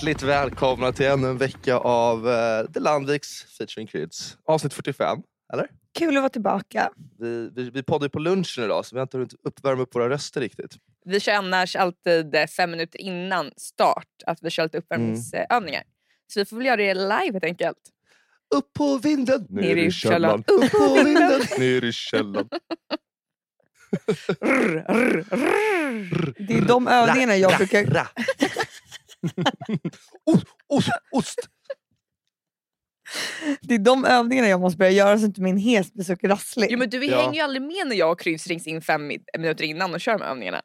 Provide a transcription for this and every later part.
Hjärtligt välkomna till ännu en vecka av uh, The Landviks featuring Kryds. Avsnitt 45, eller? Kul att vara tillbaka. Vi, vi, vi poddar ju på lunchen idag så vi har inte hunnit uppvärma upp våra röster riktigt. Vi kör annars alltid eh, fem minuter innan start att vi kör lite uppvärmningsövningar. Så vi får väl göra det live helt enkelt. Upp på vinden, Ner i källaren. Upp på vinden, ner i källaren. Rr, rr, rr. Det är de övningarna jag brukar... ost, ost, ost. Det är de övningarna jag måste börja göra så att inte min hes blir så krasslig. Jo, men du Ja. hänger ju aldrig med när jag och Kryds rings in fem mi- minuter innan och kör de övningarna.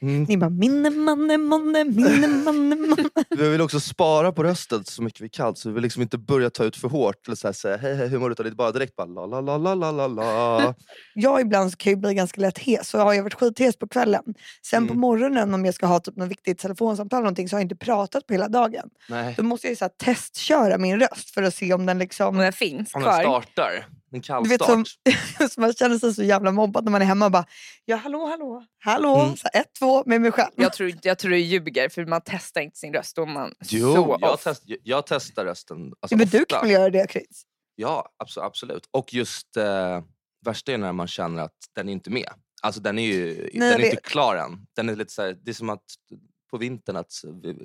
Mm. Ni bara minne manne manne minne manne manne. Vi vill också spara på rösten så mycket vi kan så vi vill liksom inte börja ta ut för hårt eller så här, säga hej hej hur mår du? Utan det är bara direkt bara la la la la la la la. Jag ibland så kan jag bli ganska lätt hes så har jag varit skithes på kvällen. Sen på Mm. morgonen om jag ska ha typ något viktigt telefonsamtal eller någonting så har jag inte pratat på hela dagen. Nej. Då måste jag ju så här testköra min röst för att se om den Om liksom... den finns Om den kvar. startar. En Du kallstart. vet som, så man känner sig så jävla mobbad när man är hemma och bara ja hallå hallå hallå Mm. så här, ett två med mig själv. Jag tror, jag tror du ljuger för man testar inte sin röst. Då man Jo, så jag, test, jag testar rösten alltså Ja, men du ofta. kan väl göra det Chris? Ja, abso- absolut. Och just eh, värsta är när man känner att den är inte med. Alltså den är ju Nej, den jag är inte klar än. Den är lite så här, det är som att på vintern att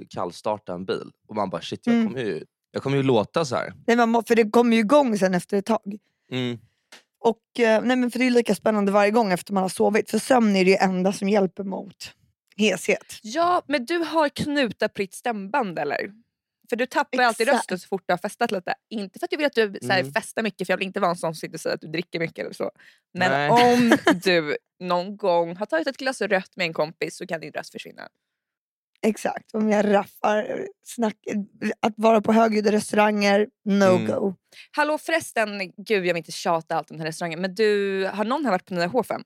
kallstarta en bil och man bara shit jag Mm. kommer ju, jag kommer ju låta så här. Nej, man må, för det kommer ju igång sen efter ett tag. Mm. Och, eh, nej, men för det är lika spännande varje gång efter man har sovit. För sömn är det ju enda som hjälper mot heshet. Ja, men du har knutar på ditt stämband eller? För du tappar ju alltid Exakt. rösten så fort du har festat lite. Inte för att jag vill att du Mm. festar mycket för jag vill inte vara en sån som sitter och säger att du dricker mycket eller så. Men Nej. om du någon gång har tagit ett glas rött med en kompis så kan din röst försvinna. Exakt, om jag raffar snack, att vara på högljudda restauranger, no Mm. go. Hallå förresten, gud jag vill inte tjata allt om den här restaurangen men du, har någon här varit på nya H5?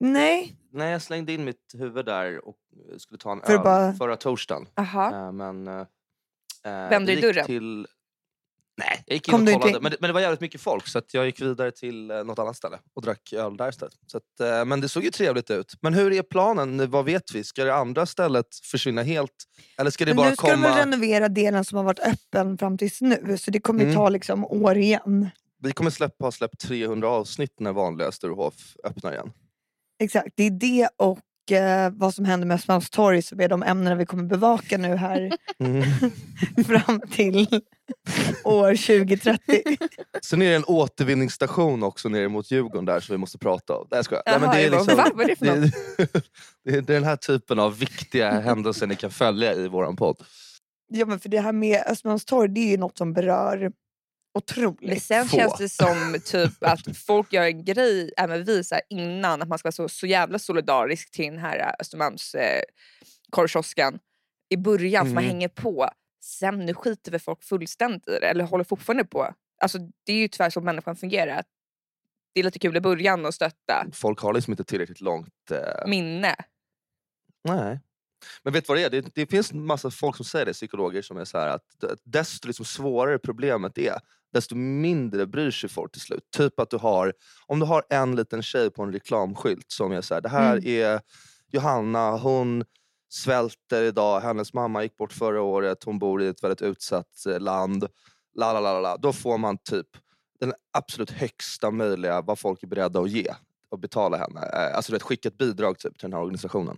Nej, Nej jag slängde in mitt huvud där och skulle ta en För öl bara- förra torsdagen. Aha. Eh, men, eh, Vände du gick dörren? Till... Nej, jag gick in Kom och du inte kollade. Men, det- men det var jävligt mycket folk så att jag gick vidare till eh, något annat ställe och drack öl där istället. Så att, eh, men det såg ju trevligt ut. Men hur är planen? Vad vet vi? Ska det andra stället försvinna helt? Eller ska det men bara nu ska de komma... renovera delen som har varit öppen fram tills nu. Så det kommer ju Mm. ta liksom år igen. Vi kommer släppa, ha släppt 300 avsnitt när vanliga Sturehof öppnar igen. Exakt, det är det och eh, vad som händer med Östermalmstorg som är de ämnena vi kommer bevaka nu här Mm. fram till år 2030. Sen är det en återvinningsstation också nere mot Djurgården där som vi måste prata om. Nej, jag skojar. Nej, men Jaha, det, är liksom, Va? Vad är det för det, något? är, det är den här typen av viktiga händelser ni kan följa i våran podd. Ja men för det här med Östermalmstorg det är ju något som berör Men otroligt. sen få. känns det som typ att folk gör en grej, även vi, så här, innan att man ska vara så, så jävla solidarisk till den här äh, Östermalms eh, korvkiosken i början för man Mm. hänger på. Sen nu skiter väl folk fullständigt i det eller håller fortfarande på. Alltså, det är ju tyvärr så människan fungerar. Att det är lite kul i början att stötta. Folk har liksom inte tillräckligt långt... Eh, Minne. nej. Men vet du vad det är? Det, det finns en massa folk som säger det, psykologer, som är så att desto liksom svårare problemet är, desto mindre bryr sig folk till slut. Typ att du har, om du har en liten tjej på en reklamskylt som är så här, det här Mm. är Johanna, hon svälter idag, hennes mamma gick bort förra året, hon bor i ett väldigt utsatt eh, land. La, la, la, la, la. Då får man typ den absolut högsta möjliga vad folk är beredda att ge och betala henne. Eh, Alltså vet, skicka ett bidrag typ, till den här organisationen.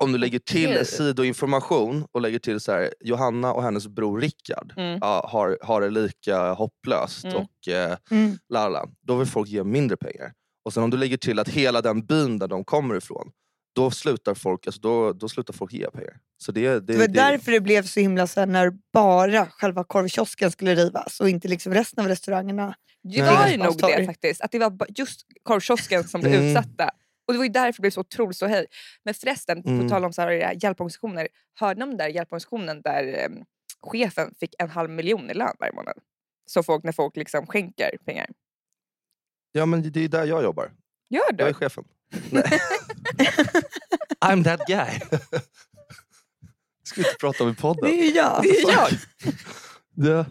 Om du lägger till Okej. sidoinformation och lägger till så här, Johanna och hennes bror Rickard Mm. ja, har, har det lika hopplöst Mm. och eh, Mm. la, la, la, då vill folk ge mindre pengar. Och sen om du lägger till att hela den byn där de kommer ifrån, då slutar folk, alltså då, då slutar folk ge pengar. Så det, det, Det var därför det blev så himla här, när bara själva korvkiosken skulle rivas och inte liksom resten av restaurangerna. Det var ju nog det faktiskt. Att det var just korvkiosken som blev Mm. utsatta. Och det var ju därför det blev så otroligt så hej. Men förresten, Mm. på tal om så här, eh, hjälporganisationer. Hörde ni om den där hjälporganisationen där eh, chefen fick en halv miljon i lön varje månad? Så folk, när folk liksom skänker pengar. Ja men det är där jag jobbar. Gör Jag är du? chefen. Nej. I'm that guy. ska vi inte prata om i podden. Det är jag. Det är jag! Det,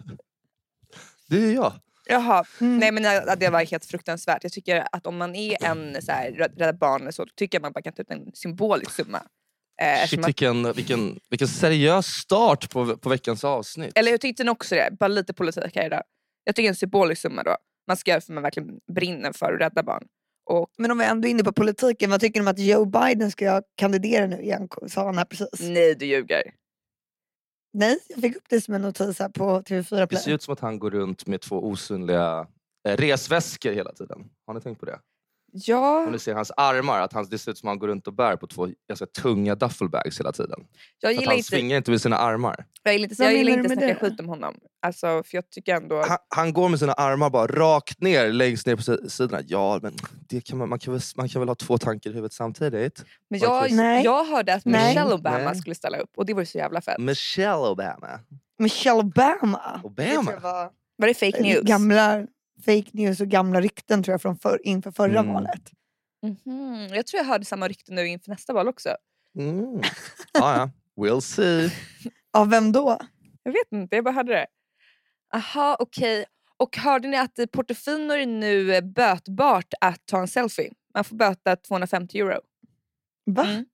det är jag. Jaha, Mm. nej men det, det var helt fruktansvärt. Jag tycker att om man är en så här, Rädda Barnen så tycker jag man bara kan ta ut en symbolisk summa. Eh, Shit, att, vilken, vilken, vilken seriös start på, på veckans avsnitt. eller jag tyckte också det, bara lite politik här idag. Jag tycker en symbolisk summa då. Man ska göra för man verkligen brinner för att rädda barn. Och, Men om vi ändå är inne på politiken, vad tycker ni om att Joe Biden ska kandidera nu igen? Sa han här precis. nej du ljuger. Nej, jag fick upp det som en notis här på TV4 Det Play. ser ut som att han går runt med två osynliga eh, resväskor hela tiden. Har ni tänkt på det? Ja, Om ni ser hans armar, att han, det ser ut som att han går runt och bär på två ganska tunga duffelbags hela tiden. jag För att gillar han inte, svingar inte med sina armar. jag gillar inte, jag gillar inte du snacka det? skit om honom. Alltså, för jag tycker ändå... Han, han går med sina armar bara rakt ner, längst ner på si- sidorna. Ja, men det kan man, man, kan väl, man kan väl ha två tankar i huvudet samtidigt? Men jag. Nej. jag hörde att Nej. Michelle Obama Nej. skulle ställa upp och det var ju så jävla fett. Michelle Obama. Michelle Obama. Obama? Det var Var det fake news? Gamla fake news och gamla rykten tror jag från för, inför förra Mm. valet. Mhm. Jag tror jag hörde samma rykte nu inför nästa val också. Mm. Ja, ja. We'll see. Av vem då? Jag vet inte, jag bara hörde det. Aha, okej. Och hörde ni att i Portofino är det nu bötbart att ta en selfie? Man får böta 250 euro. Va? Mm.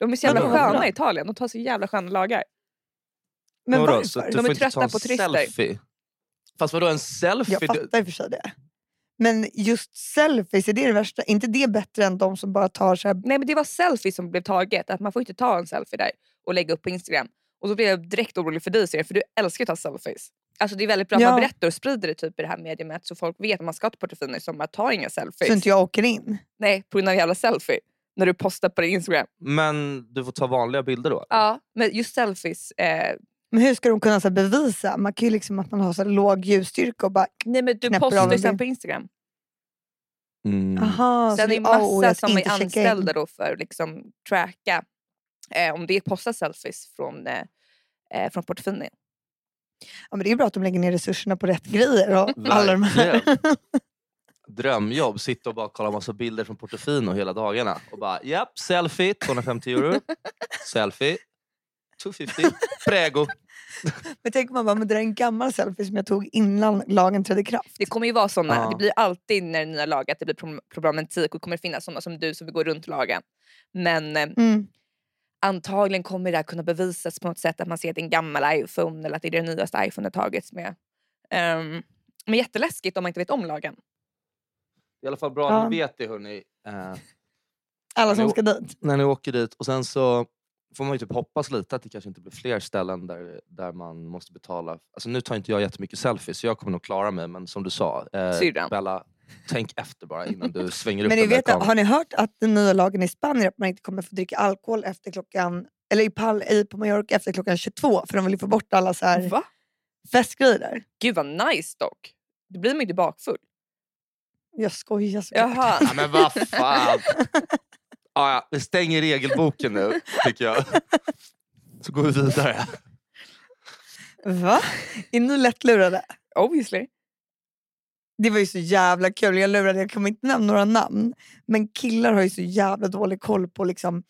De är så jävla vadå? sköna i Italien. De tar så jävla sköna lagar. Men Vadå, varför? så du De är trötta på turister. Selfie. Fast vadå en selfie? Jag fattar i och för sig det. Men just selfies, är det det värsta? inte det bättre än de som bara tar så här... Nej men det var selfie som blev taget. Att man får inte ta en selfie där och lägga upp på Instagram. Och då blev jag direkt orolig för dig Siri, för du älskar att ta selfies. Alltså det är väldigt bra att Ja. man berättar och sprider det typ i det här mediumet så folk vet att man ska till Portofino som att ta inga selfies. Så inte jag åker in. Nej, på grund av jävla selfie. När du postar på din Instagram. Men du får ta vanliga bilder då? Ja, men just selfies. Eh, Men hur ska de kunna så här, bevisa? Man kan ju liksom att man har så här, låg ljusstyrka och bara... nej men du Knäpper av postar ju en sen bild. på Instagram. Mm. Aha, Sen så är det oh, massa jag ska som är inte checka in. anställda då för att liksom tracka eh, om det postar selfies från, eh, eh, från Portofino. Ja, men det är ju bra att de lägger ner resurserna på rätt grejer. Och alla de här. Verkligen. Drömjobb, sitta och bara kolla massa bilder från Portofino hela dagarna. Och bara, japp, selfie, 250 euro. Selfie, 250. Prego. Men tänk om man bara, men det är en gammal selfie som jag tog innan lagen trädde i kraft. Det kommer ju vara såna. Ja. Det blir alltid när det nya lag att det blir problem- problematik och det kommer finnas såna som du som vill gå runt lagen. Men eh, Mm. antagligen kommer det här kunna bevisas på något sätt att man ser att det är en gammal iPhone eller att det är det nyaste iPhone tagits med. Um, men jätteläskigt om man inte vet om lagen. I alla fall bra Ja. att ni vet det hörni. Eh, Alla som ska dit. när ni åker dit. Och sen så får man ju typ hoppas lite att det kanske inte blir fler ställen där, där man måste betala. Alltså nu tar inte jag jättemycket selfies så jag kommer nog klara mig. Men som du sa, eh. Bella, tänk efter bara innan du svänger upp Men ni vet, kameran. har ni hört att den nya lagen i Spanien är att man inte kommer få dricka alkohol efter klockan eller i, Pal, i på Mallorca efter klockan 22 för de vill ju få bort alla så här Va? festgrejer där. Gud vad nice dock. Då blir man ju inte bakfull. Jag skojar såklart. Jaha. Ja, men vad fan. Ja, ja, vi stänger regelboken nu tycker jag. Så går vi vidare. Va? Är ni lättlurade? Obviously. Det var ju så jävla kul. Jag lurade, jag kommer inte nämna några namn. Men killar har ju så jävla dålig koll på liksom,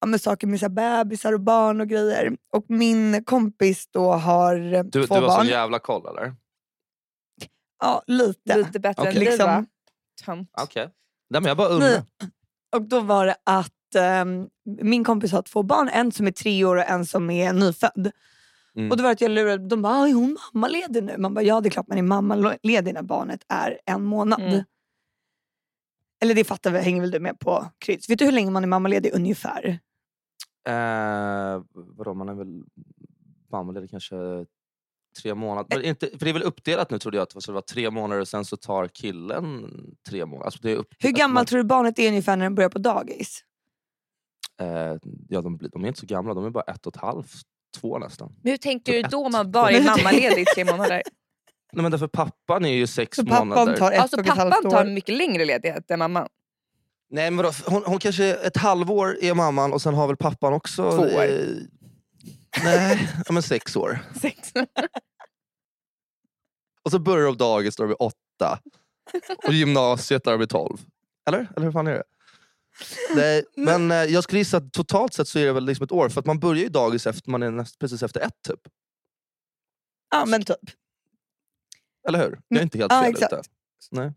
ja, men saker med så här bebisar och barn och grejer. Och min kompis då har eh, Du, två du har barn. sån jävla koll eller? Ja, lite. Lite bättre Okej. än Liksom- va? Tönt. Okej. Nej, men jag bara undrar. Och då var det att ehm, min kompis har två barn, en som är tre år och en som är nyfödd. Mm. Och då var det jag lurade, de bara, "Ah, är hon mammaledig nu? Man bara, ja det är klart man är mammaledig när barnet är en månad. Mm. Eller det fattar vi, hänger väl du med på Kryds. Vet du hur länge man är mammaledig ungefär? Eh, vadå, man är väl mammaledig kanske tre månader. Men inte, för det är väl uppdelat nu trodde jag att det var- tre månader och sen så tar killen tre månader. Alltså det är upp, Hur gammal man, tror du barnet är ungefär när den börjar på dagis? eh, ja, de, de är inte så gamla, de är bara ett och ett halvt, två nästan. Men hur tänker du Ett. då om man bara är mammaledig i tre månader? Nej, men därför pappan är ju sex Så pappan månader. tar ett Alltså och ett halvt pappan år. tar en mycket längre ledighet än mamman. Nej, men vadå, hon, hon kanske ett halvår är mamman och sen har väl pappan också... Två år. Eh, nej, ja, men sex år. Sex. Och så börjar de dagis då de är åtta. Och gymnasiet där de är tolv. Eller? Eller hur fan är det? Nej, men eh, jag skulle gissa att totalt sett så är det väl liksom ett år. För att man börjar ju dagis efter man är näst, precis efter ett typ. Ja men typ. Eller hur? Jag är inte helt Ja, fel exakt. ute. Nej.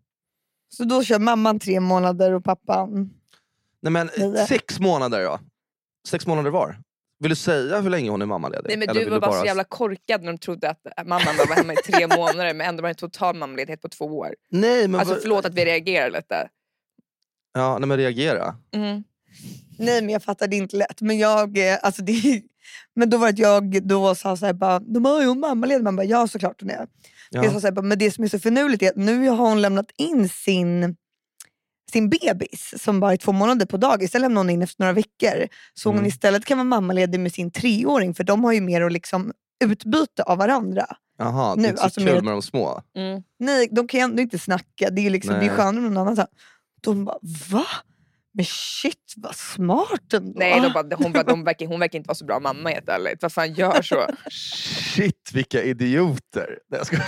Så då kör mamman tre månader och pappan... Nej men Nio. sex månader då. Sex månader var. Vill du säga hur länge hon är mammaledig? Nej, men Eller du var bara så jävla korkad när de trodde att mamman bara var hemma i tre månader men ändå var det en total mammaledighet på två år. Nej men, Alltså förlåt att vi reagerar lite. ja, nej, men reagera. Mm. Nej men jag fattade inte lätt. Men, jag, eh, alltså, det, men då var det att jag då sa såhär, bara, de har ju hon mammaledig. Man bara, ja såklart hon är. Ja. Jag sa såhär, bara, men det som är så finurligt är att nu har hon lämnat in sin sin bebis som bara är två månader på dagis. Den lämnar hon in efter några veckor. Så hon Mm. istället kan vara mammaledig med sin treåring för de har ju mer att liksom utbyte av varandra. Jaha, det Nu, är inte så alltså, kul med- med de små. Mm. Nej, de kan ju ändå inte snacka. Det är, ju liksom, det är skönare med någon annan. Så här. De bara, va? Men shit vad smart ändå. Nej, de bara, hon, bara, de verkar, hon verkar inte vara så bra mamma helt ärligt. Vad fan gör så? Shit vilka idioter. Nej, jag skojar.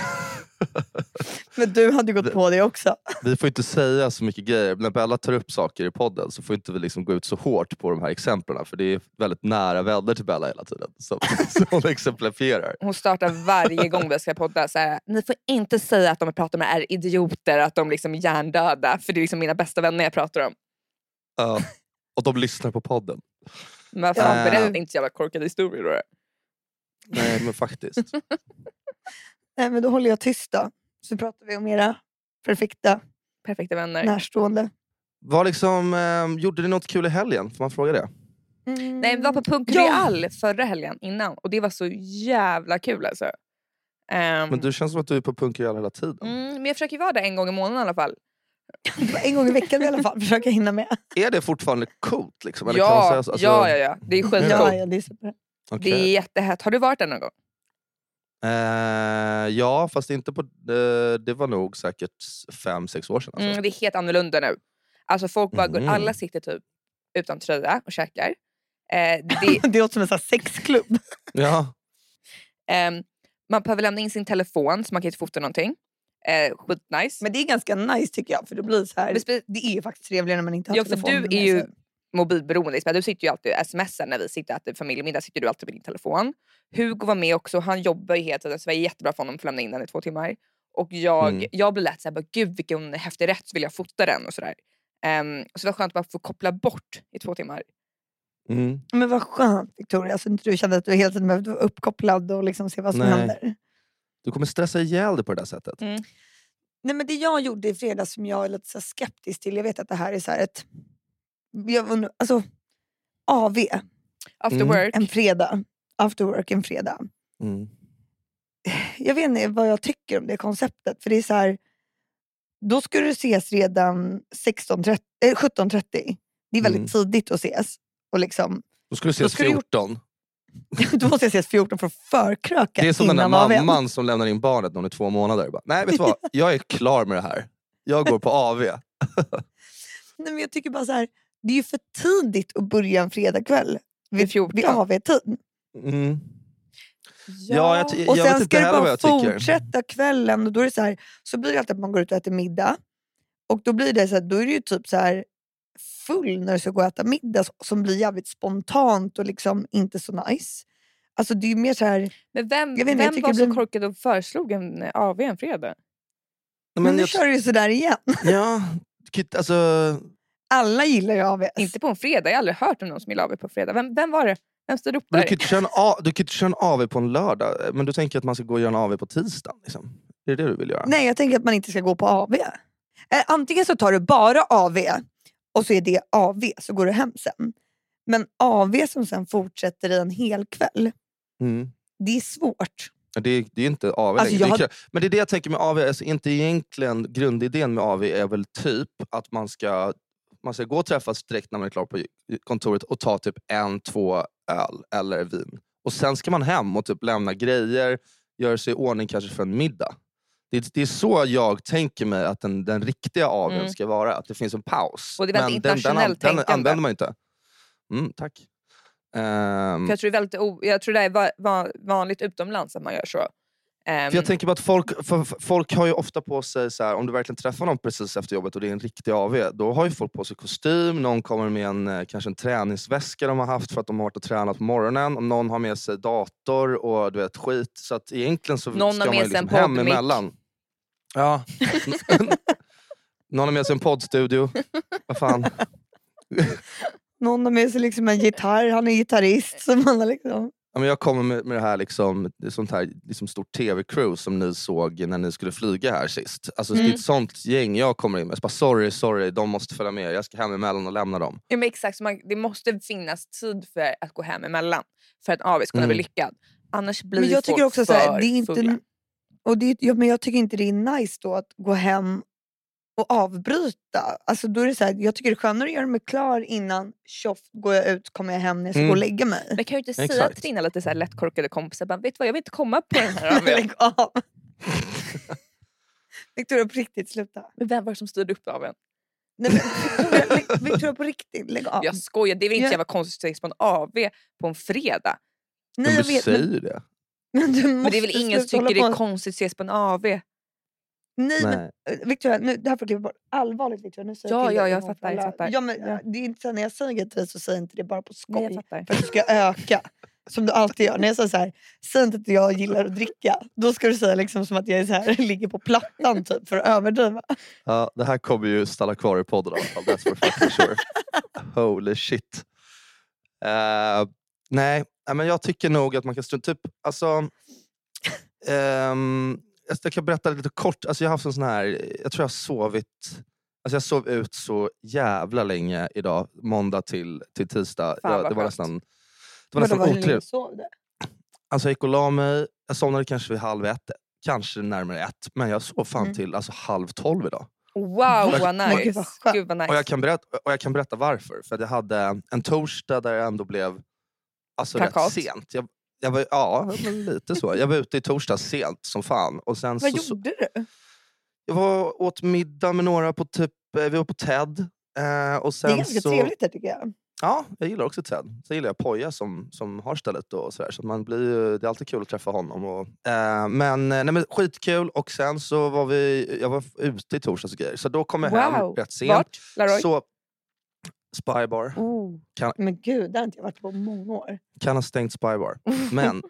Men du hade ju gått på det också. Vi får inte säga så mycket grejer. När Bella tar upp saker i podden så får inte vi liksom gå ut så hårt på de här exemplen. För det är väldigt nära vänner till Bella hela tiden. Som, som hon exemplifierar. Hon startar varje gång vi ska podda så här, ni får inte säga att de jag pratar med är idioter, att de liksom är hjärndöda. För det är liksom mina bästa vänner jag pratar om. Ja. och de lyssnar på podden. Men fan, Ja. berätta inte så jävla korkade historier då. Nej men faktiskt. Nej, men då håller jag tyst då. Så pratar vi om era perfekta Perfekta vänner. närstående. Vad liksom, eh, gjorde ni något kul i helgen? Får man fråga det? Nej, vi var på Punk Ja. Real förra helgen innan och det var så jävla kul alltså. Ehm, Men du känns som att du är på Punk Real hela tiden. mm, men jag försöker vara där en gång i månaden i alla fall. En gång i veckan i alla fall, försöka hinna med. Är det fortfarande coolt? Liksom? Eller kan man Ja, säga så? Alltså, ja, ja, ja, det är skitcoolt. Ja, ja, det är super. okej. Är jättehett. Har du varit där någon gång? Eh, ja, fast inte på... Eh, det var nog säkert fem, sex år sedan. Alltså. Mm, det är helt annorlunda nu. Alltså folk bara går, Mhm. alla sitter typ utan tröja och käkar. Eh, det, Det låter som en sån här sexklubb. Ja. ehm, man behöver lämna in sin telefon så man kan inte fota någonting. Eh, skitnice. Men det är ganska nice tycker jag. För det blir så här, spe- det är ju faktiskt trevligare när man inte har Ja, för telefonen du med är ju mobilberoende. Isabel. Du sitter ju alltid och smsar när vi sitter och äter familjemiddag. sitter du alltid med din telefon. Hugo var med också. Han jobbar ju hela tiden så det var jättebra för honom att lämna in den i två timmar. Och jag, Mm. jag blev lätt såhär, bara, gud vilken häftig rätt så vill jag fota den och sådär. Um, så det var skönt att bara få koppla bort i två timmar. Mm. Men vad skönt Victoria, så inte du kände att du hela tiden behövde vara uppkopplad och liksom se vad som Nej. händer. Du kommer stressa ihjäl dig på det där sättet. Nej, men det jag gjorde i fredags som jag är lite skeptisk till, jag vet att det här är så här ett... Jag, alltså, AV, After Mm. work. en fredag. After work en fredag. Mm. Jag vet inte vad jag tycker om det konceptet. För det är så här, då ska du ses redan 16.30 eh, 17.30. Det är väldigt Mm. tidigt att ses. Och liksom, Då ska du ses ska du gjort- 14. då måste jag ses 14 för att förkröka Det är som den där mamman som lämnar in barnet när hon är två månader. Bara, Nej vet du vad, jag är klar med det här. Jag går på AV. Nej, men jag tycker bara så här, det är ju för tidigt att börja en fredagkväll Vid vid, 14. vid AV-tid. Mm. Ja, jag, ty- Och jag vet sen inte ska det bara jag fortsätta kvällen och då är det så här, så blir det alltid att man går ut och äter middag. Och då blir det så här, då är det ju typ så här full när du ska gå och äta middag som blir jävligt spontant och liksom inte så nice. Alltså det är mer så här, Men vem, Jag vet inte, jag vem var det så blir- korkad och föreslog en eh, AV en fredag? men, Men nu jag, kör du ju sådär igen. ja, alltså, Alla gillar ju AVS. Inte på en fredag, jag har aldrig hört om någon som gillar AV på fredag. Vem, vem var det? Vem stod upp där? du kan ju inte köra en A- du kan ju inte köra en AV på en lördag. Men du tänker att man ska gå och göra en AV på tisdag? Liksom. Är det det du vill göra? Nej, jag tänker att man inte ska gå på AV. Eh, antingen så tar du bara AV och så är det AV, så går du hem sen. Men AV som sen fortsätter i en hel kväll, Mm. det är svårt. Det är, det är inte AV Alltså, längre. Det kul. Men det är det jag tänker med AV. Alltså, inte egentligen, grundidén med AV är väl typ att man ska, man ska gå och träffas direkt när man är klar på kontoret och ta typ en, två öl eller vin. Och sen ska man hem och typ lämna grejer, göra sig i ordning kanske för en middag. Det är, det är så jag tänker mig att den, den riktiga AWn Mm. ska vara. Att det finns en paus. Och det är väldigt den, den, internationellt den, den tänkande. använder man inte. Mm, tack. Ehm, För jag, tror det är väldigt o- jag tror det är va- va- vanligt utomlands att man gör så. Ehm, För jag tänker på att folk, folk har ju ofta på sig, så här, om du verkligen träffar någon precis efter jobbet och det är en riktig AV, då har ju folk på sig kostym, någon kommer med en, eh, kanske en träningsväska de har haft för att de har varit och tränat på morgonen, någon har med sig dator och du vet skit. Så att egentligen så Någon ska man ju liksom hem emellan. Ja. någon har med sig en poddstudio. Vad fan. Någon har med sig liksom en gitarr, han är gitarrist. Så man har liksom... Ja, men jag kommer med, med det här, liksom, sånt här liksom stort tv-crew som ni såg när ni skulle flyga här sist. Alltså, Det är Mm. ett sånt gäng jag kommer in med. Så bara, sorry, sorry, de måste följa med. Jag ska hem emellan och lämna dem. Ja, men exakt, så man, det måste finnas tid för att gå hem emellan för att AW ska kunna Mm. bli lyckad. Annars blir Men jag folk tycker också så för här, det är inte, fulla. Och det, ja, men jag tycker inte det är nice då att gå hem och avbryta. Alltså då är det så här, jag tycker det är skönare att göra mig klar innan tjoff, går jag ut, kommer jag hem när jag ska gå och Mm. lägga mig. Men kan du inte säga till dina lite så här lättkorkade kompisar, bara, vet du vad jag vill inte komma på den här AWn. Lägg av! Victoria på riktigt, sluta. Men vem var det som styrde upp AWn? Nej, men, Victoria, på riktigt, lägg av. Jag skojar, det är väl inte Ja. så jävla konstigt att på en AW på en fredag. Nej, Men jag du vet, säger men, det. men du Men det är väl ingen som tycker det är konstigt att ses på en AW? Nej, men Nej. eh, Victoria, nu, det här får jag klippa bort. Allvarligt Victoria, nu säger Ja, till ja, dig jag en gång för fattar, jag alla. fattar. Ja, men, Ja. Det är inte så, när jag säger till dig så säger jag inte det bara på skoj. Nej, jag fattar. för att du ska öka. Som du alltid gör. När jag säger så här, säg inte att jag gillar att dricka. Då ska du säga liksom som att jag är så här, ligger på plattan typ, för att överdriva. Ja, det här kommer ju stanna kvar i podden i alla fall. That's for fucking sure. Holy shit. Eh, nej, men jag tycker nog att man kan strunta... Typ, alltså, ehm, jag- jag kan berätta lite kort. Alltså, jag har haft en sån här... Jag tror jag har sovit... Alltså jag sov ut så jävla länge idag, måndag till, till tisdag. Fan, jag, vad det var nästan, det var nästan vad- hur länge otrevligt. sov du? Alltså jag gick och la mig, jag somnade kanske vid halv ett, kanske närmare ett. Men jag sov fan Mm. till alltså, halv tolv idag. Wow vad Men nice. gud, vad vad nice. Och jag, kan berätta, och jag kan berätta varför. För att jag hade en torsdag där jag ändå blev alltså, rätt sent. Jag, jag var, ja, men lite så. Jag var ute i torsdags sent som fan. Och sen Vad så, gjorde du? jag var åt middag med några på typ, eh, vi var på TED. Eh, och sen Det är ganska så, trevligt där tycker jag. Ja, jag gillar också Ted. Sen gillar jag Poja som, som har stället och sådär. Så man blir, det är alltid kul att träffa honom. Och, eh, men, eh, nej, men skitkul och sen så var vi, jag var ute i torsdags och grejer. Så då kom jag hem Wow. rätt sent. Vart? Laroy? Så, Spybar. Oh. Men gud, där har inte jag varit på många år. Kan ha stängt Spybar. Men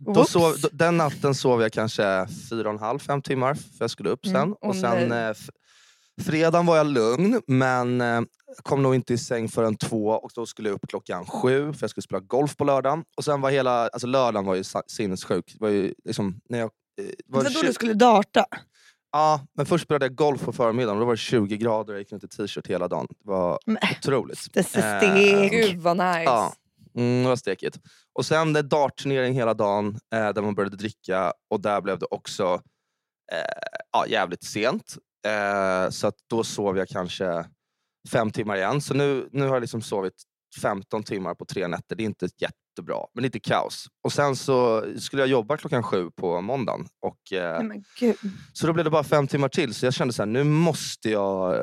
då sov, då, den natten sov jag kanske fyra och en halv, fem timmar för jag skulle upp sen. Mm, och sen eh, fredagen var jag lugn men eh, kom nog inte i säng förrän två och då skulle jag upp klockan sju för jag skulle spela golf på lördagen. Och sen var hela, alltså lördagen var ju sinnessjuk. Det var ju liksom, när jag, eh, det var tju- du skulle darta? Ja, men först spelade jag golf på förmiddagen och då var det 20 grader och jag gick runt i t-shirt hela dagen. Det var Men, otroligt. det är Eh, stek. Gud vad nice. Ja, mm, det var stekigt. Och sen det dartturnering hela dagen eh, där man började dricka och där blev det också eh, ja, jävligt sent. Eh, så att då sov jag kanske fem timmar igen. Så nu, nu har jag liksom sovit 15 timmar på tre nätter. Det är inte jättebra, men lite kaos. Och sen så skulle jag jobba klockan sju på måndagen. Och, eh, Nej, så då blev det bara fem timmar till. Så jag kände så här, nu måste jag, eh,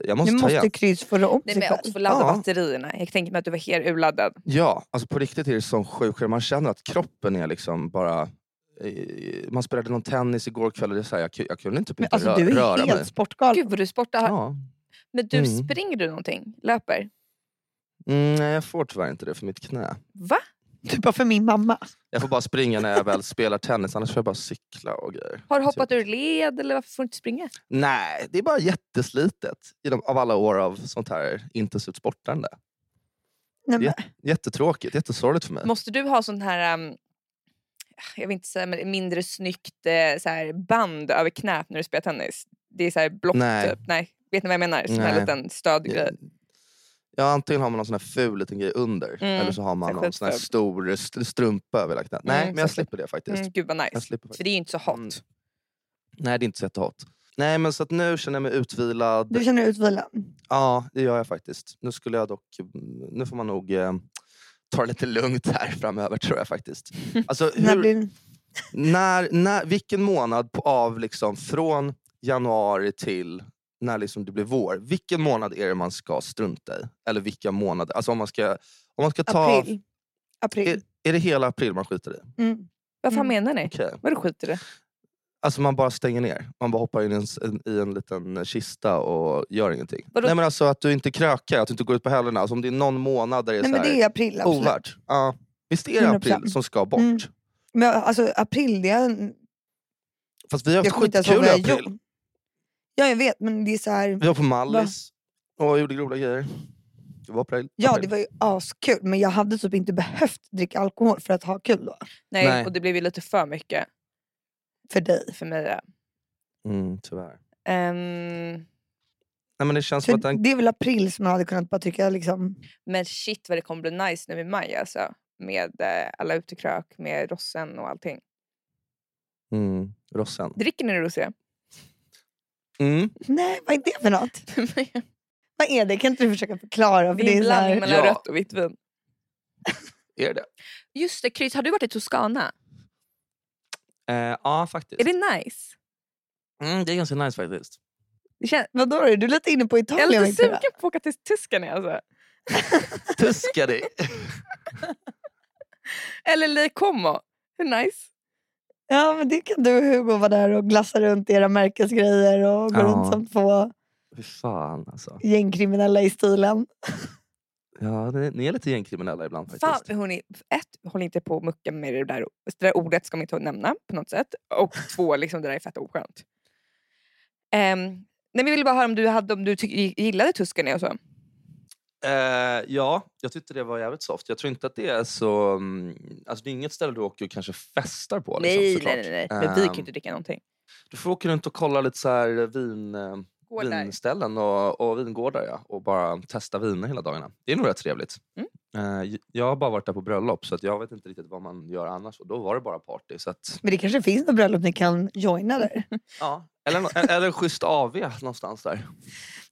jag måste Nu ta igen. måste Kryds få om Nej, sig själv. också få ladda Ja. batterierna. Jag tänker mig att du var helt urladdad. Ja, alltså på riktigt är det sån sjuk skillnad. Man känner att kroppen är liksom bara... eh, Man spelade någon tennis igår kväll och det så här, jag, jag kunde typ Men inte alltså, rö- du är röra helt mig. sportgalen. Gud vad du sportar. Ja. Men du, Mm. springer du någonting? Löper? Mm, nej, jag får tyvärr inte det för mitt knä. Va? Du bara för min mamma. Jag får bara springa när jag väl spelar tennis, annars får jag bara cykla och grejer. Har du hoppat Typ. ur led eller varför får du inte springa? Nej, det är bara jätteslitet i de, av alla år av sånt här intensivt sportande. Nej, men. Jättetråkigt, jättesorgligt för mig. Måste du ha sån här, um, jag vill inte säga men mindre snyggt eh, så här band över knät när du spelar tennis? Det är så här block Nej. typ. Nej. Vet ni vad jag menar? Som en Nej. liten stödgrej. Ja, antingen har man någon sån här ful liten grej under Mm, eller så har man någon sån här stor st- strumpa över hela knät. Nej, Mm, men jag slipper det faktiskt. Mm, gud vad Jag nice. slipper faktiskt. För det är ju inte så hot. Mm. Nej, det är inte så jättehot. Nej, men så att nu känner jag mig utvilad. du känner dig utvilad? Ja, det gör jag faktiskt. Nu skulle jag dock... Nu får man nog eh, ta det lite lugnt här framöver tror jag faktiskt. Alltså, När hur, när, när, vilken månad på, av liksom från januari till när liksom det blir vår, vilken månad är det man ska strunta i? Eller vilka månader? Alltså om man ska, om man ska ta... April. April. Är, är det hela april man skiter i? Mm. Vad fan Mm. menar ni? Okej. Vadå skiter i det? Alltså man bara stänger ner. Man bara hoppar in i en, i en liten kista och gör ingenting. Vadå? Nej men alltså att du inte krökar, att du inte går ut på helgerna. Alltså om det är någon månad där det är Nej så men här det är april absolut. ovärt. Ja. Visst är det 100%. april som ska bort? Mm. Men alltså april, det är... Fast vi har Jag haft skitkul i april. Ja jag vet men det är så här... Vi var på Mallis och gjorde roliga grejer. Vad april? Ja, det var ju askul. Men jag hade typ inte behövt dricka alkohol för att ha kul då. Nej, Nej. och det blev ju lite för mycket För dig. för mig. ja. Mm, tyvärr. Ehm, Nej, men det känns För att den... det är väl april som jag hade kunnat bara tycka liksom... men shit vad det kommer bli nice nu i maj alltså. Med eh, alla utekrök, med rossen och allting. Mm, rossen. Dricker ni rosé? Mm. Nej, vad är det för något? Vad är det? Kan inte du försöka förklara? För det är en blandning mellan Ja. rött och vitt vin. Är det Just det, Kryds, har du varit i Toscana? eh, Ja, faktiskt. Är det nice? Mm, det är ganska nice faktiskt. Det känns, Vadå, är du lite inne på jag Italien? är lite sugen på att åka till Tyskland. Alltså. Tuskade. Eller Le Como. Hur nice? Ja, men det kan du och Hugo vara där och glassa runt era märkesgrejer och gå Ja. runt som två Fy fan alltså. gängkriminella i stilen. Ja, ni, är lite gängkriminella ibland faktiskt. Fan, hörni, ett, håll inte på och mucka med det där, det där ordet ska man inte nämna på något sätt. Och två, liksom, det där är fett oskönt. Um, nej, jag ville bara höra om du, hade, om du gillade Tuscany och så. Eh, ja, jag tyckte det var jävligt soft. Jag tror inte att det är så... mm, Alltså det är inget ställe du åker och kanske festar på. Liksom, nej, nej, nej, nej. Men vi kan ju Ehm, inte dricka någonting. Du får åka runt och kolla lite så här vin, eh, Gårdar. vinställen och, och vingårdar ja, och bara testa viner hela dagarna. Det är nog rätt trevligt. Mm. Eh, jag har bara varit där på bröllop så att jag vet inte riktigt vad man gör annars. Och då var det bara party. Så att, Men det kanske finns något bröllop ni kan joina där. ja. eller, nå- eller en schysst AV någonstans där.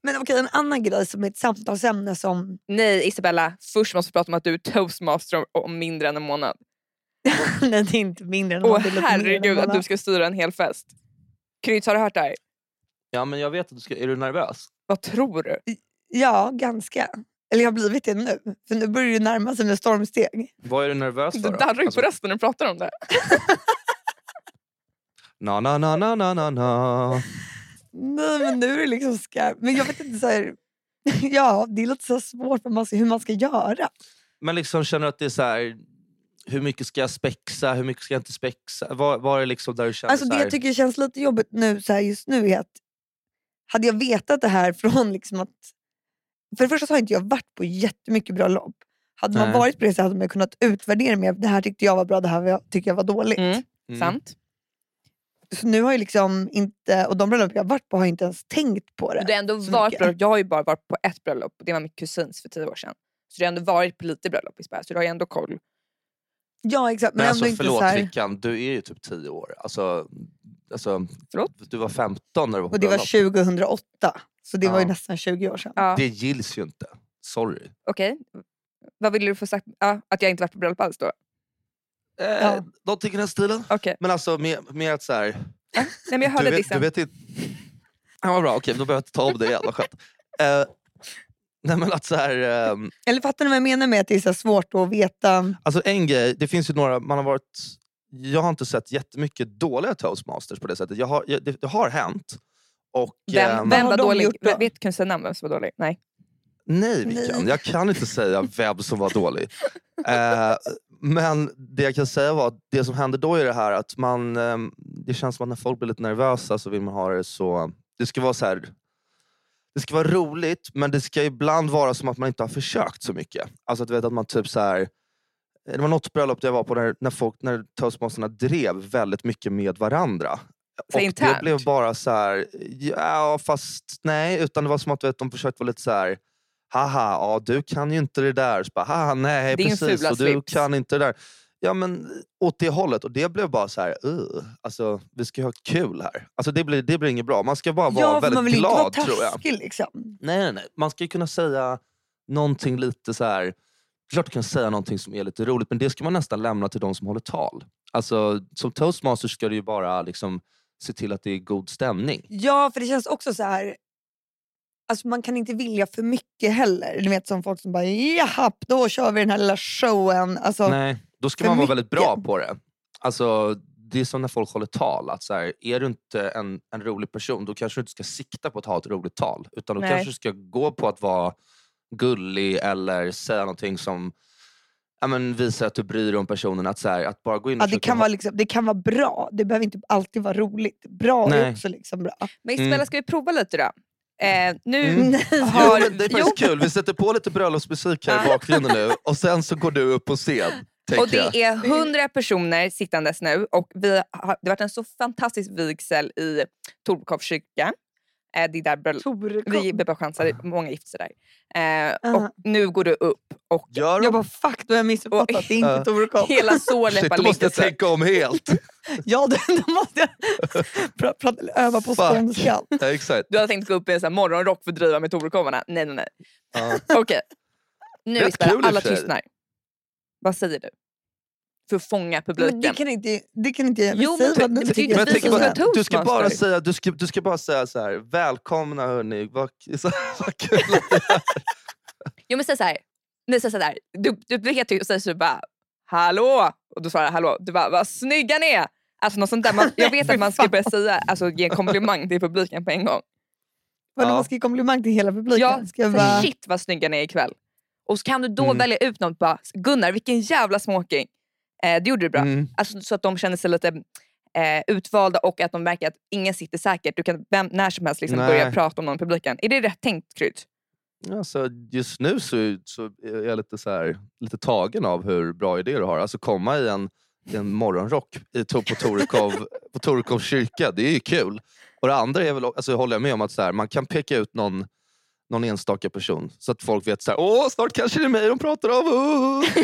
Men okej, en annan grej som är ett samtalsämne som... Nej Isabella, först måste vi prata om att du är toastmaster om, mindre än en månad. Nej, det är inte mindre än Åh lite mer än herregud att du ska styra en hel fest. Kryds, har du hört det här? Ja men jag vet att du ska... Är du nervös? Vad tror du? Ja, ganska. Eller jag har blivit det nu. För nu börjar det närma sig med stormsteg. Vad är du nervös Du för? då? darrar ju Alltså, på rösten när du pratar om det. na, na, na, na, na, na, na. Nej, men nu är det liksom skarpt. Men jag vet inte så här... Ja, det är lite så svårt vad man ska, hur man ska göra. Men liksom känner du att det är så här... Hur mycket ska jag spexa? Hur mycket ska jag inte spexa? Vad, vad är det liksom där du känner Alltså så det här, jag tycker känns lite jobbigt nu, så här, just nu är att hade jag vetat det här från liksom att... För det första så har inte jag varit på jättemycket bröllop. Hade man Nej. varit på det så hade man kunnat utvärdera mer. Det här tyckte jag var bra, det här tyckte jag var dåligt. Mm. Mm. Sant. Så nu har jag liksom inte, och de bröllop jag har varit på har jag inte ens tänkt på det. Har ändå varit bröllop. Jag har ju bara varit på ett bröllop och det var min kusins för tio år sedan. Så du har ändå varit på lite bröllop Isabella, så du har ju ändå koll. Ja exakt, men, Men alltså inte förlåt så här, Rickan, du är ju typ 10 år. Alltså, alltså, Förlåt? Du var 15 när du var på Och det var bröllop. 2008. Så det var ju Ja. nästan 20 år sedan. Ja. Det gills ju inte. Sorry. Okej. Vad ville du få sagt? Ja, att jag inte varit på bröllop alls då? Eh, Ja. Någonting i den stilen. Okej. Men alltså mer, att så här, Nej men jag hörde du, vet, dissen. du vet inte... Ja, vad bra, okej då behöver jag inte ta om det igen. Vad skönt. Eh, nej men att så här, ehm, Eller fattar ni vad jag menar med att det är så svårt att veta? alltså en grej, det finns ju några, man har varit... Jag har inte sett jättemycket dåliga toastmasters på det sättet. Jag har, jag, det, det har hänt. Och, Vem, ehm, vem har var dålig? gjort då? Vet, kan du säga namn vem som var dålig? Nej. Nej, Nej. Vickan. Jag kan inte säga vem som var dålig. Eh, men det jag kan säga var att det som hände då är det här att man... Eh, det känns som att när folk blir lite nervösa så vill man ha det så... Det ska vara så här... Det ska vara roligt, men det ska ibland vara som att man inte har försökt så mycket. Alltså att, vet, att man typ så här... Det var något bröllop där jag var på när, när, folk, när toastmasterna drev väldigt mycket med varandra. Så Och det internt? blev bara så här, ja fast nej, utan det var som att vet, de försökte vara lite så här. Haha, ja, du kan ju inte det där. Så bara, Haha, nej Din precis, och du slips." kan inte det där. Ja men åt det hållet. Och det blev bara så här, uh, alltså vi ska ha kul här. Alltså det blir, det blir inget bra. Man ska bara vara Ja, för man väldigt vill inte vara glad tror jag. taskig liksom. Nej, nej, nej. Man ska ju kunna säga någonting lite så här. Klart du kan säga någonting som är lite roligt, men det ska man nästan lämna till de som håller tal. Alltså, som toastmaster ska du ju bara liksom, se till att det är god stämning. Ja, för det känns också så här. Alltså man kan inte vilja för mycket heller. Du vet som folk som bara jaha, då kör vi den här lilla showen. Alltså, Nej, då ska man vara väldigt bra mycket. på det. Alltså, det är som när folk håller tal. Att så här, är du inte en, en rolig person, då kanske du inte ska sikta på att ha ett roligt tal. Utan då Nej. kanske du ska gå på att vara gullig eller säga någonting som ja, men, visar att du bryr dig om personen. Att, så här, att bara gå in och ja, det, kan ha- vara liksom, det kan vara bra, det behöver inte alltid vara roligt. Bra är Nej. också liksom bra. Men Isabella, Mm. ska vi prova lite då? Eh, nu Mm. har... Jo, det är faktiskt kul. Vi sätter på lite bröllopsmusik här i bakgrunden nu och sen så går du upp på scen. Och jag. det är hundra personer sittandes nu och vi har, det har varit en så fantastisk vigsel i kyrka. Eh, det är där bröll- vi blir chansar, många gifter sig där. Eh, Ah. och nu går du upp och Gör de? Jag bara fuck, då har jag missuppfattat. Det är inte Ja. Torekov. hela Shit, Sårläppa då måste jag ligger tänka om helt. Ja, då, då måste jag pra, pra, öva på Fuck. skånskan. Ja, exakt. Du har tänkt gå upp i en sån här morgonrock för att driva med Torekovarna. Nej, nej, nej. Ja. Okej. Nu Rätt Isabella, kul i och alla för sig. tystnar. Vad säger du? För att fånga Men publiken. det kan inte, det kan inte jag Jo, säga men vad det du tycker Men jag bara, du ska bara säga, du ska, du ska bara säga så här, välkomna hörni, vad, så, vad kul att det är. Jo men säg såhär, nej, säg såhär du, du vet ju och säger så bara hallå och då svarar hallå, du bara vad snygga ni är. Alltså något sånt där. Man, jag vet att man ska börja säga, alltså ge en komplimang till publiken på en gång. Vadå, Ja. Man ska ge komplimang till hela publiken. Ja, ska jag så bara... shit vad snygga ni är ikväll. Och så kan du då Mm. välja ut något bara, Gunnar vilken jävla smoking. Eh, det gjorde du bra. Mm. Alltså, så att de känner sig lite eh, utvalda och att de märker att ingen sitter säkert. Du kan vem, när som helst liksom Nej. börja prata om någon i publiken. Är det rätt tänkt Krydd? Alltså, just nu så, så är jag lite, så här, lite tagen av hur bra idé du har. Alltså komma i en, i en morgonrock i, på Torekov, på Torekov kyrka, det är ju kul. Och det andra är väl, alltså, håller jag med om att så här, man kan peka ut någon, någon enstaka person så att folk vet så här, åh snart kanske det är mig de pratar om.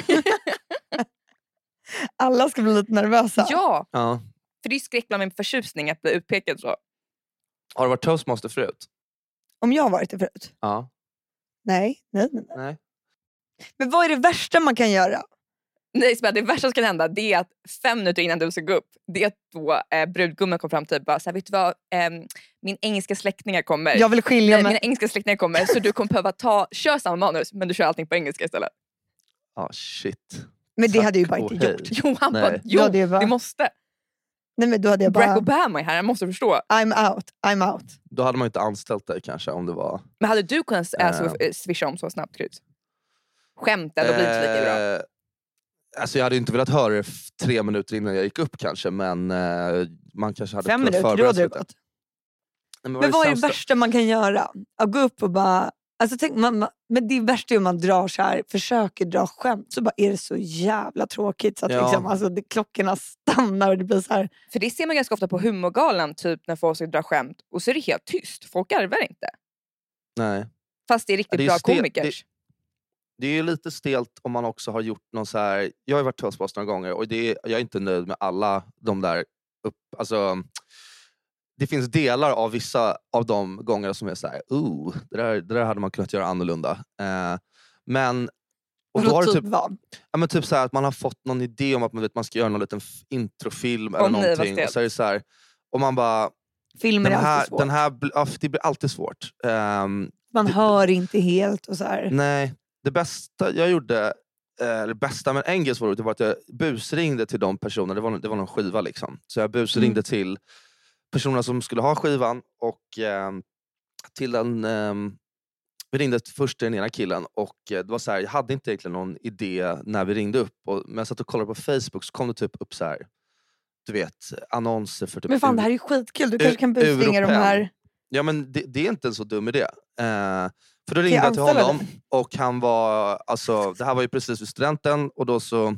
Alla ska bli lite nervösa. Ja, Ja. för det är skräckbland med förtjusning att bli utpekad så. Har du varit toastmaster förut? Om jag har varit det förut? Ja. Nej, nej, nej. nej. Nej. Men vad är det värsta man kan göra? Nej, Isabel, det värsta som kan hända det är att fem minuter innan du ska gå upp, det är att då eh, brudgummen kom fram till bara, så här, vet du vad, Ehm, min engelska släktingar kommer. Jag vill skilja Nej, mig. mina engelska släktingar kommer så du kommer behöva ta, kör samma manus men du kör allting på engelska istället. Ah, shit. Men det hade jag ju bara inte gjort. Jo, han Nej. bara, Då jo hade jag bara, det måste. nej, men då hade jag Barack bara, Obama är här, han måste förstå. I'm out, I'm out. Då hade man inte anställt dig kanske om det var... Men hade du kunnat Ja. alltså, eh, swisha om så snabbt Kryds? Skämt ändå blir det inte lika bra. Eh, Alltså jag hade inte velat höra det tre minuter innan jag gick upp kanske men eh, man kanske hade Fem kunnat minuter, då förbereda hade sig det lite. gått. Nej, Men vad är det värsta man kan göra? Att gå upp och bara... Alltså tänk, man, man, men det värsta är om man drar så här, försöker dra skämt så bara är det så jävla tråkigt så att Ja. liksom, alltså, det, klockorna stannar och det blir så här. För det ser man ganska ofta på humorgalan typ när folk ska dra skämt och så är det helt tyst. Folk garvar inte. Nej. Fast det är riktigt det är bra stel- komikers. Det är ju lite stelt om man också har gjort någon så här... Jag har varit toastmaster några gånger och det är, jag är inte nöjd med alla de där upp... Alltså, det finns delar av vissa av de gångerna som är så här, det där, det där hade man kunnat göra annorlunda. Eh, men... Och då har typ vad? Ja, men typ så här, att man har fått någon idé om att man, vet, man ska göra någon liten introfilm eller nej, vad någonting. stelt. och så är det så här, och man bara, Filmer den är här, alltid svårt. den här, ja, det blir alltid svårt. Ehm, man det- hör inte helt och så här. nej, det bästa jag gjorde, eh, eller bästa men en grej som var roligt, var att jag busringde till de personerna, det var, det var någon skiva liksom. Så jag busringde Mm. till personerna som skulle ha skivan och ehm, till den ehm, vi ringde först till den ena killen och eh, det var så här, jag hade inte egentligen någon idé när vi ringde upp. Och, men jag satt och kollade på Facebook så kom det typ upp så här, du vet, annonser för typ Men fan ur- det här är ju skitkul, du kanske kan busringa de här. Ja men det, det är inte en så dum idé. Eh, för då jag ringde jag till anställa honom och han var, alltså, det här var ju precis vid studenten och då så eh,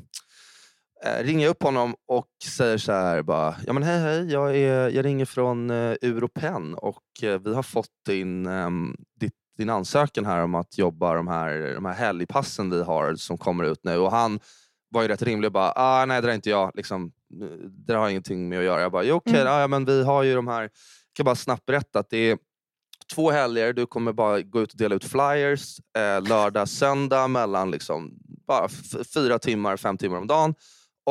ringer jag upp honom och säger så här bara, ja men hej hej, jag, är, jag ringer från eh, Europen och eh, vi har fått din, ehm, ditt, din ansökan här om att jobba de här, de här helgpassen vi har som kommer ut nu och han var ju rätt rimlig och bara, ah, nej det där är inte jag, liksom, det där har ingenting med att göra. Jag bara, jo, okej, Mm. ja, men vi har ju de här, jag kan bara snabbt berätta att det är två helger, du kommer bara gå ut och dela ut flyers eh, lördag, söndag mellan liksom bara fyra timmar, fem timmar om dagen.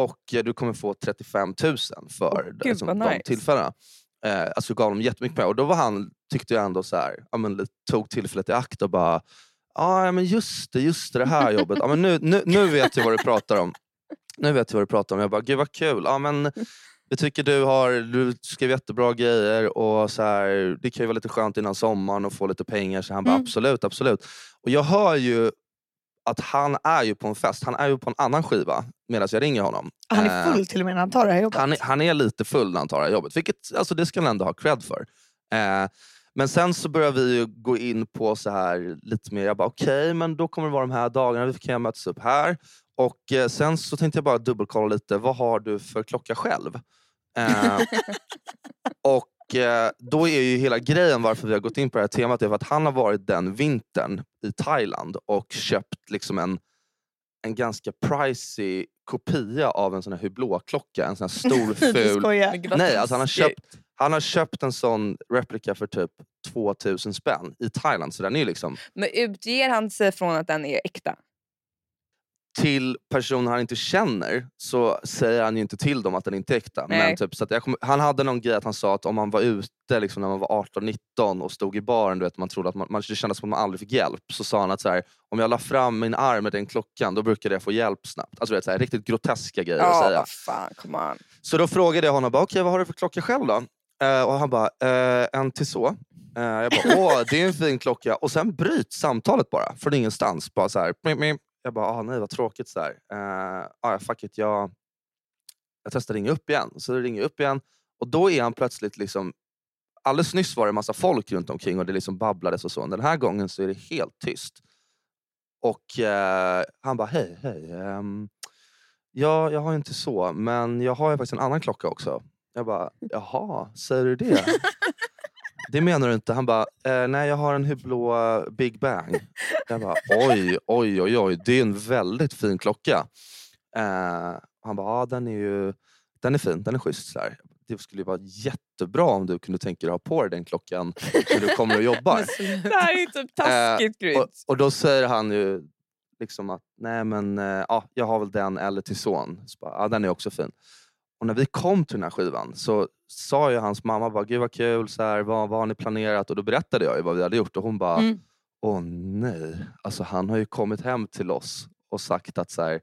Och eh, du kommer få 35 000 för gud, liksom, de nice. tillfällena. Eh, alltså gav dem jättemycket pengar. Och då var han, tyckte jag ändå så här, ja, men, tog tillfället i akt och bara ja men just det, just det, det här jobbet. Ja, men nu, nu, nu vet jag vad du pratar om. Nu vet jag vad du pratar om. Jag bara, gud vad kul. Ja, men, vi tycker du har du skrev jättebra grejer och så här, det kan ju vara lite skönt innan sommaren och få lite pengar. Så han bara Mm. absolut, absolut. Och jag hör ju att han är ju på en fest. Han är ju på en annan skiva medan jag ringer honom. Han är Eh, full till och med när han tar det här jobbet. han, är- han är lite full när han tar det här jobbet, vilket alltså, det ska han ändå ha cred för. Eh, Men sen så börjar vi ju gå in på så här lite mer, jag bara okej men då kommer det vara de här dagarna, vi kan mötas upp här. Och eh, sen så tänkte jag bara dubbelkolla lite, vad har du för klocka själv? Eh, och då är ju hela grejen varför vi har gått in på det här temat är för att han har varit den vintern i Thailand och köpt liksom en, en ganska pricey kopia av en sån här Hublot-klocka. En sån här stor ful... Nej, alltså han har, köpt, han har köpt en sån replika för typ 2000 spänn i Thailand. Så den är liksom Men utger han sig från att den är äkta? Till personer han inte känner så säger han ju inte till dem att den inte är äkta. Nej. Men typ, så att kommer, han hade någon grej att han sa att om man var ute liksom, när man var 18-19 och stod i baren, du vet, man trodde att man, man det kändes som att man aldrig fick hjälp. Så sa han att så här, om jag la fram min arm med den klockan då brukade jag få hjälp snabbt. Alltså, du vet, så här, riktigt groteska grejer att Ja, säga. fan, come on. Så då frågade jag honom, bara, okej vad har du för klocka själv då? Eh, och han bara, eh, en Tissot. Uh, jag bara, åh det är en fin klocka. Och sen bryts samtalet bara, från ingenstans. Bara så här, mip, mip. Jag bara, ah, nej vad tråkigt. Så här. Uh, ah, fuck it, jag, jag testar ringa upp igen. Så ringer upp igen. Och då är han plötsligt liksom, alldeles nyss var det en massa folk runt omkring och det liksom babblades och så. Den här gången så är det helt tyst. Och eh, han bara, hej, hej. ehm, ja, jag har inte så, men jag har ju faktiskt en annan klocka också. Jag bara, jaha, säger du det? det menar du inte? Han bara, eh, nej jag har en Hublot Big Bang. Jag bara, oj, oj, oj, oj, det är en väldigt fin klocka. Eh, han bara, ja den är ju den är fin, den är schysst. Så här. Det skulle ju vara jättebra om du kunde tänka dig att ha på dig den klockan när du kommer och jobbar. Det här är ju typ taskigt Gry. Och, och då säger han ju liksom att nej men eh, ja, jag har väl den eller till son. Så bara, ja, den är också fin. Och när vi kom till den här skivan så sa ju hans mamma bara, gud vad kul, så här, vad, vad har ni planerat? Och då berättade jag ju vad vi hade gjort och hon bara, Mm. åh nej. Alltså han har ju kommit hem till oss och sagt att så här,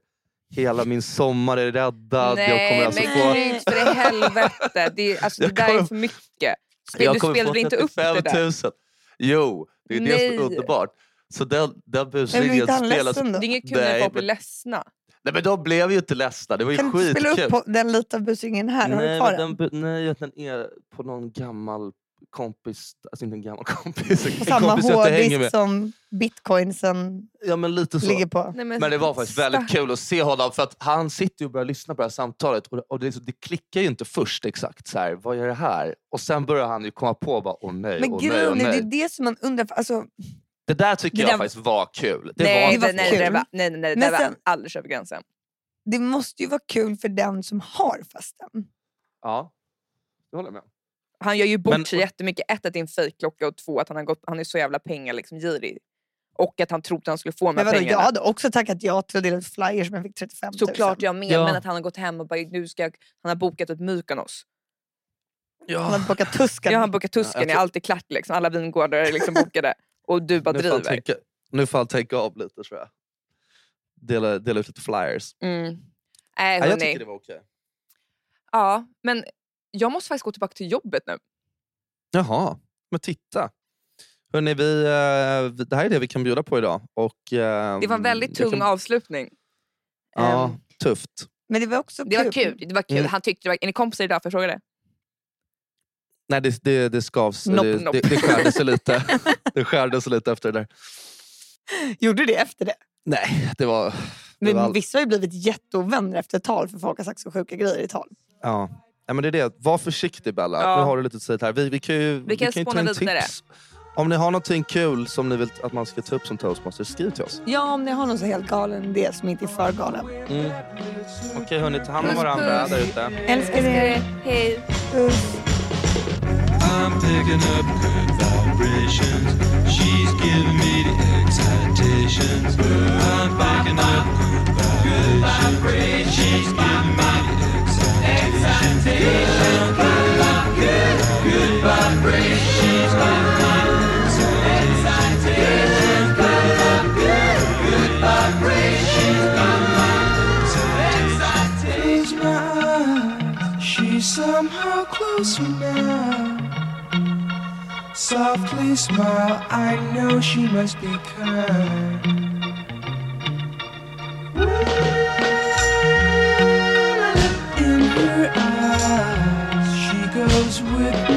hela min sommar är räddad. jag Nej kommer alltså men få... Gry, för i helvete. Det, är, alltså, det Jag där är för mycket. Spel, Jag du spelade inte upp det 35 000. där. Jo, det är det som är Nej. underbart. Så den, den busringen spelas... Det är inget kul när Nej, folk blir ledsna. Nej men de blev ju inte ledsna, det var ju Kan du inte spela skitkul. upp på den lite av busringen här? Har du nej, kvar men den? den, nej, den är på någon gammal kompis, alltså inte en gammal kompis, På en samma kompis hårddisk som bitcoinsen Ja men lite så. ligger på. Nej, Men det var faktiskt väldigt kul att se honom för att han sitter ju och börjar lyssna på det här samtalet och, och det, är så- det klickar ju inte först exakt så här, vad är det här? Och sen börjar han ju komma på bara, åh nej, Men åh nej, åh är, det nej. är det som man undrar. För, alltså, Det där tycker Det jag där- faktiskt var kul. Det nej, var det nej, kul. det var, nej, nej, nej, det Men var sen- alldeles över gränsen. det måste ju vara kul för den som har festen. Ja, det håller jag med. Han gör ju bort Men- sig jättemycket. Ett, att det är en fejkklocka och två, att han, har gått, han är så jävla pengar liksom, girig. Och att han trodde att han skulle få de här Men vadå, jag pengarna. hade också tackat ja till att dela ut flyers som jag fick 35 000. Såklart jag med, Ja. men att han har gått hem och bara, nu ska jag, han har bokat ett Mykonos. Han hade bokat Tusken. Jag har bokat Ja, Tusken, är tror- alltid klart liksom. Alla vingårdar är liksom bokade. Och du bara Nu driver. tänka, nu får han tänka av lite tror jag. Dela, dela ut lite flyers. Mm. Nej, Ja, jag tycker det var okej. Ja, men jag måste faktiskt gå tillbaka till jobbet nu. Jaha, men titta. Hörrni, vi, eh, vi- det här är det vi kan bjuda på idag. Och, eh, Det var en väldigt tung kan- avslutning. Ja, Ehm, tufft. Men det var också det var kul. Det var kul. Mm. Han tyckte det var, är ni kompisar idag? Får jag fråga det? Nej, det, det, det skavs. Nopp, det, nopp. det, det skärde sig lite. det skärde sig lite efter det där. Gjorde det efter det? Nej, det var... Det Men var all... vissa har ju blivit jätteovänner efter tal för folk har sagt så sjuka grejer i tal. ja. Ja, men det är det. Var försiktig Bella. Ja. Nu har du lite tid här. Vi, vi kan ju, Vi kan ju ta vidare. tips. Om ni har någonting kul som ni vill att man ska ta upp som toastmaster, skriv till oss. Ja, om ni har någon så helt galen idé som inte är för galen. Mm. Okej hörni, ta hand om varandra där ute. Älskar er. Hej. Puss. I'm picking up good vibrations. She's giving me the excitations. I'm picking up good vibrations. She's giving me the excitations. Good, good vibrations. Excitations. Good, good vibrations. She's somehow closer now. Softly smile, I know she must be kind. In her eyes, she goes with me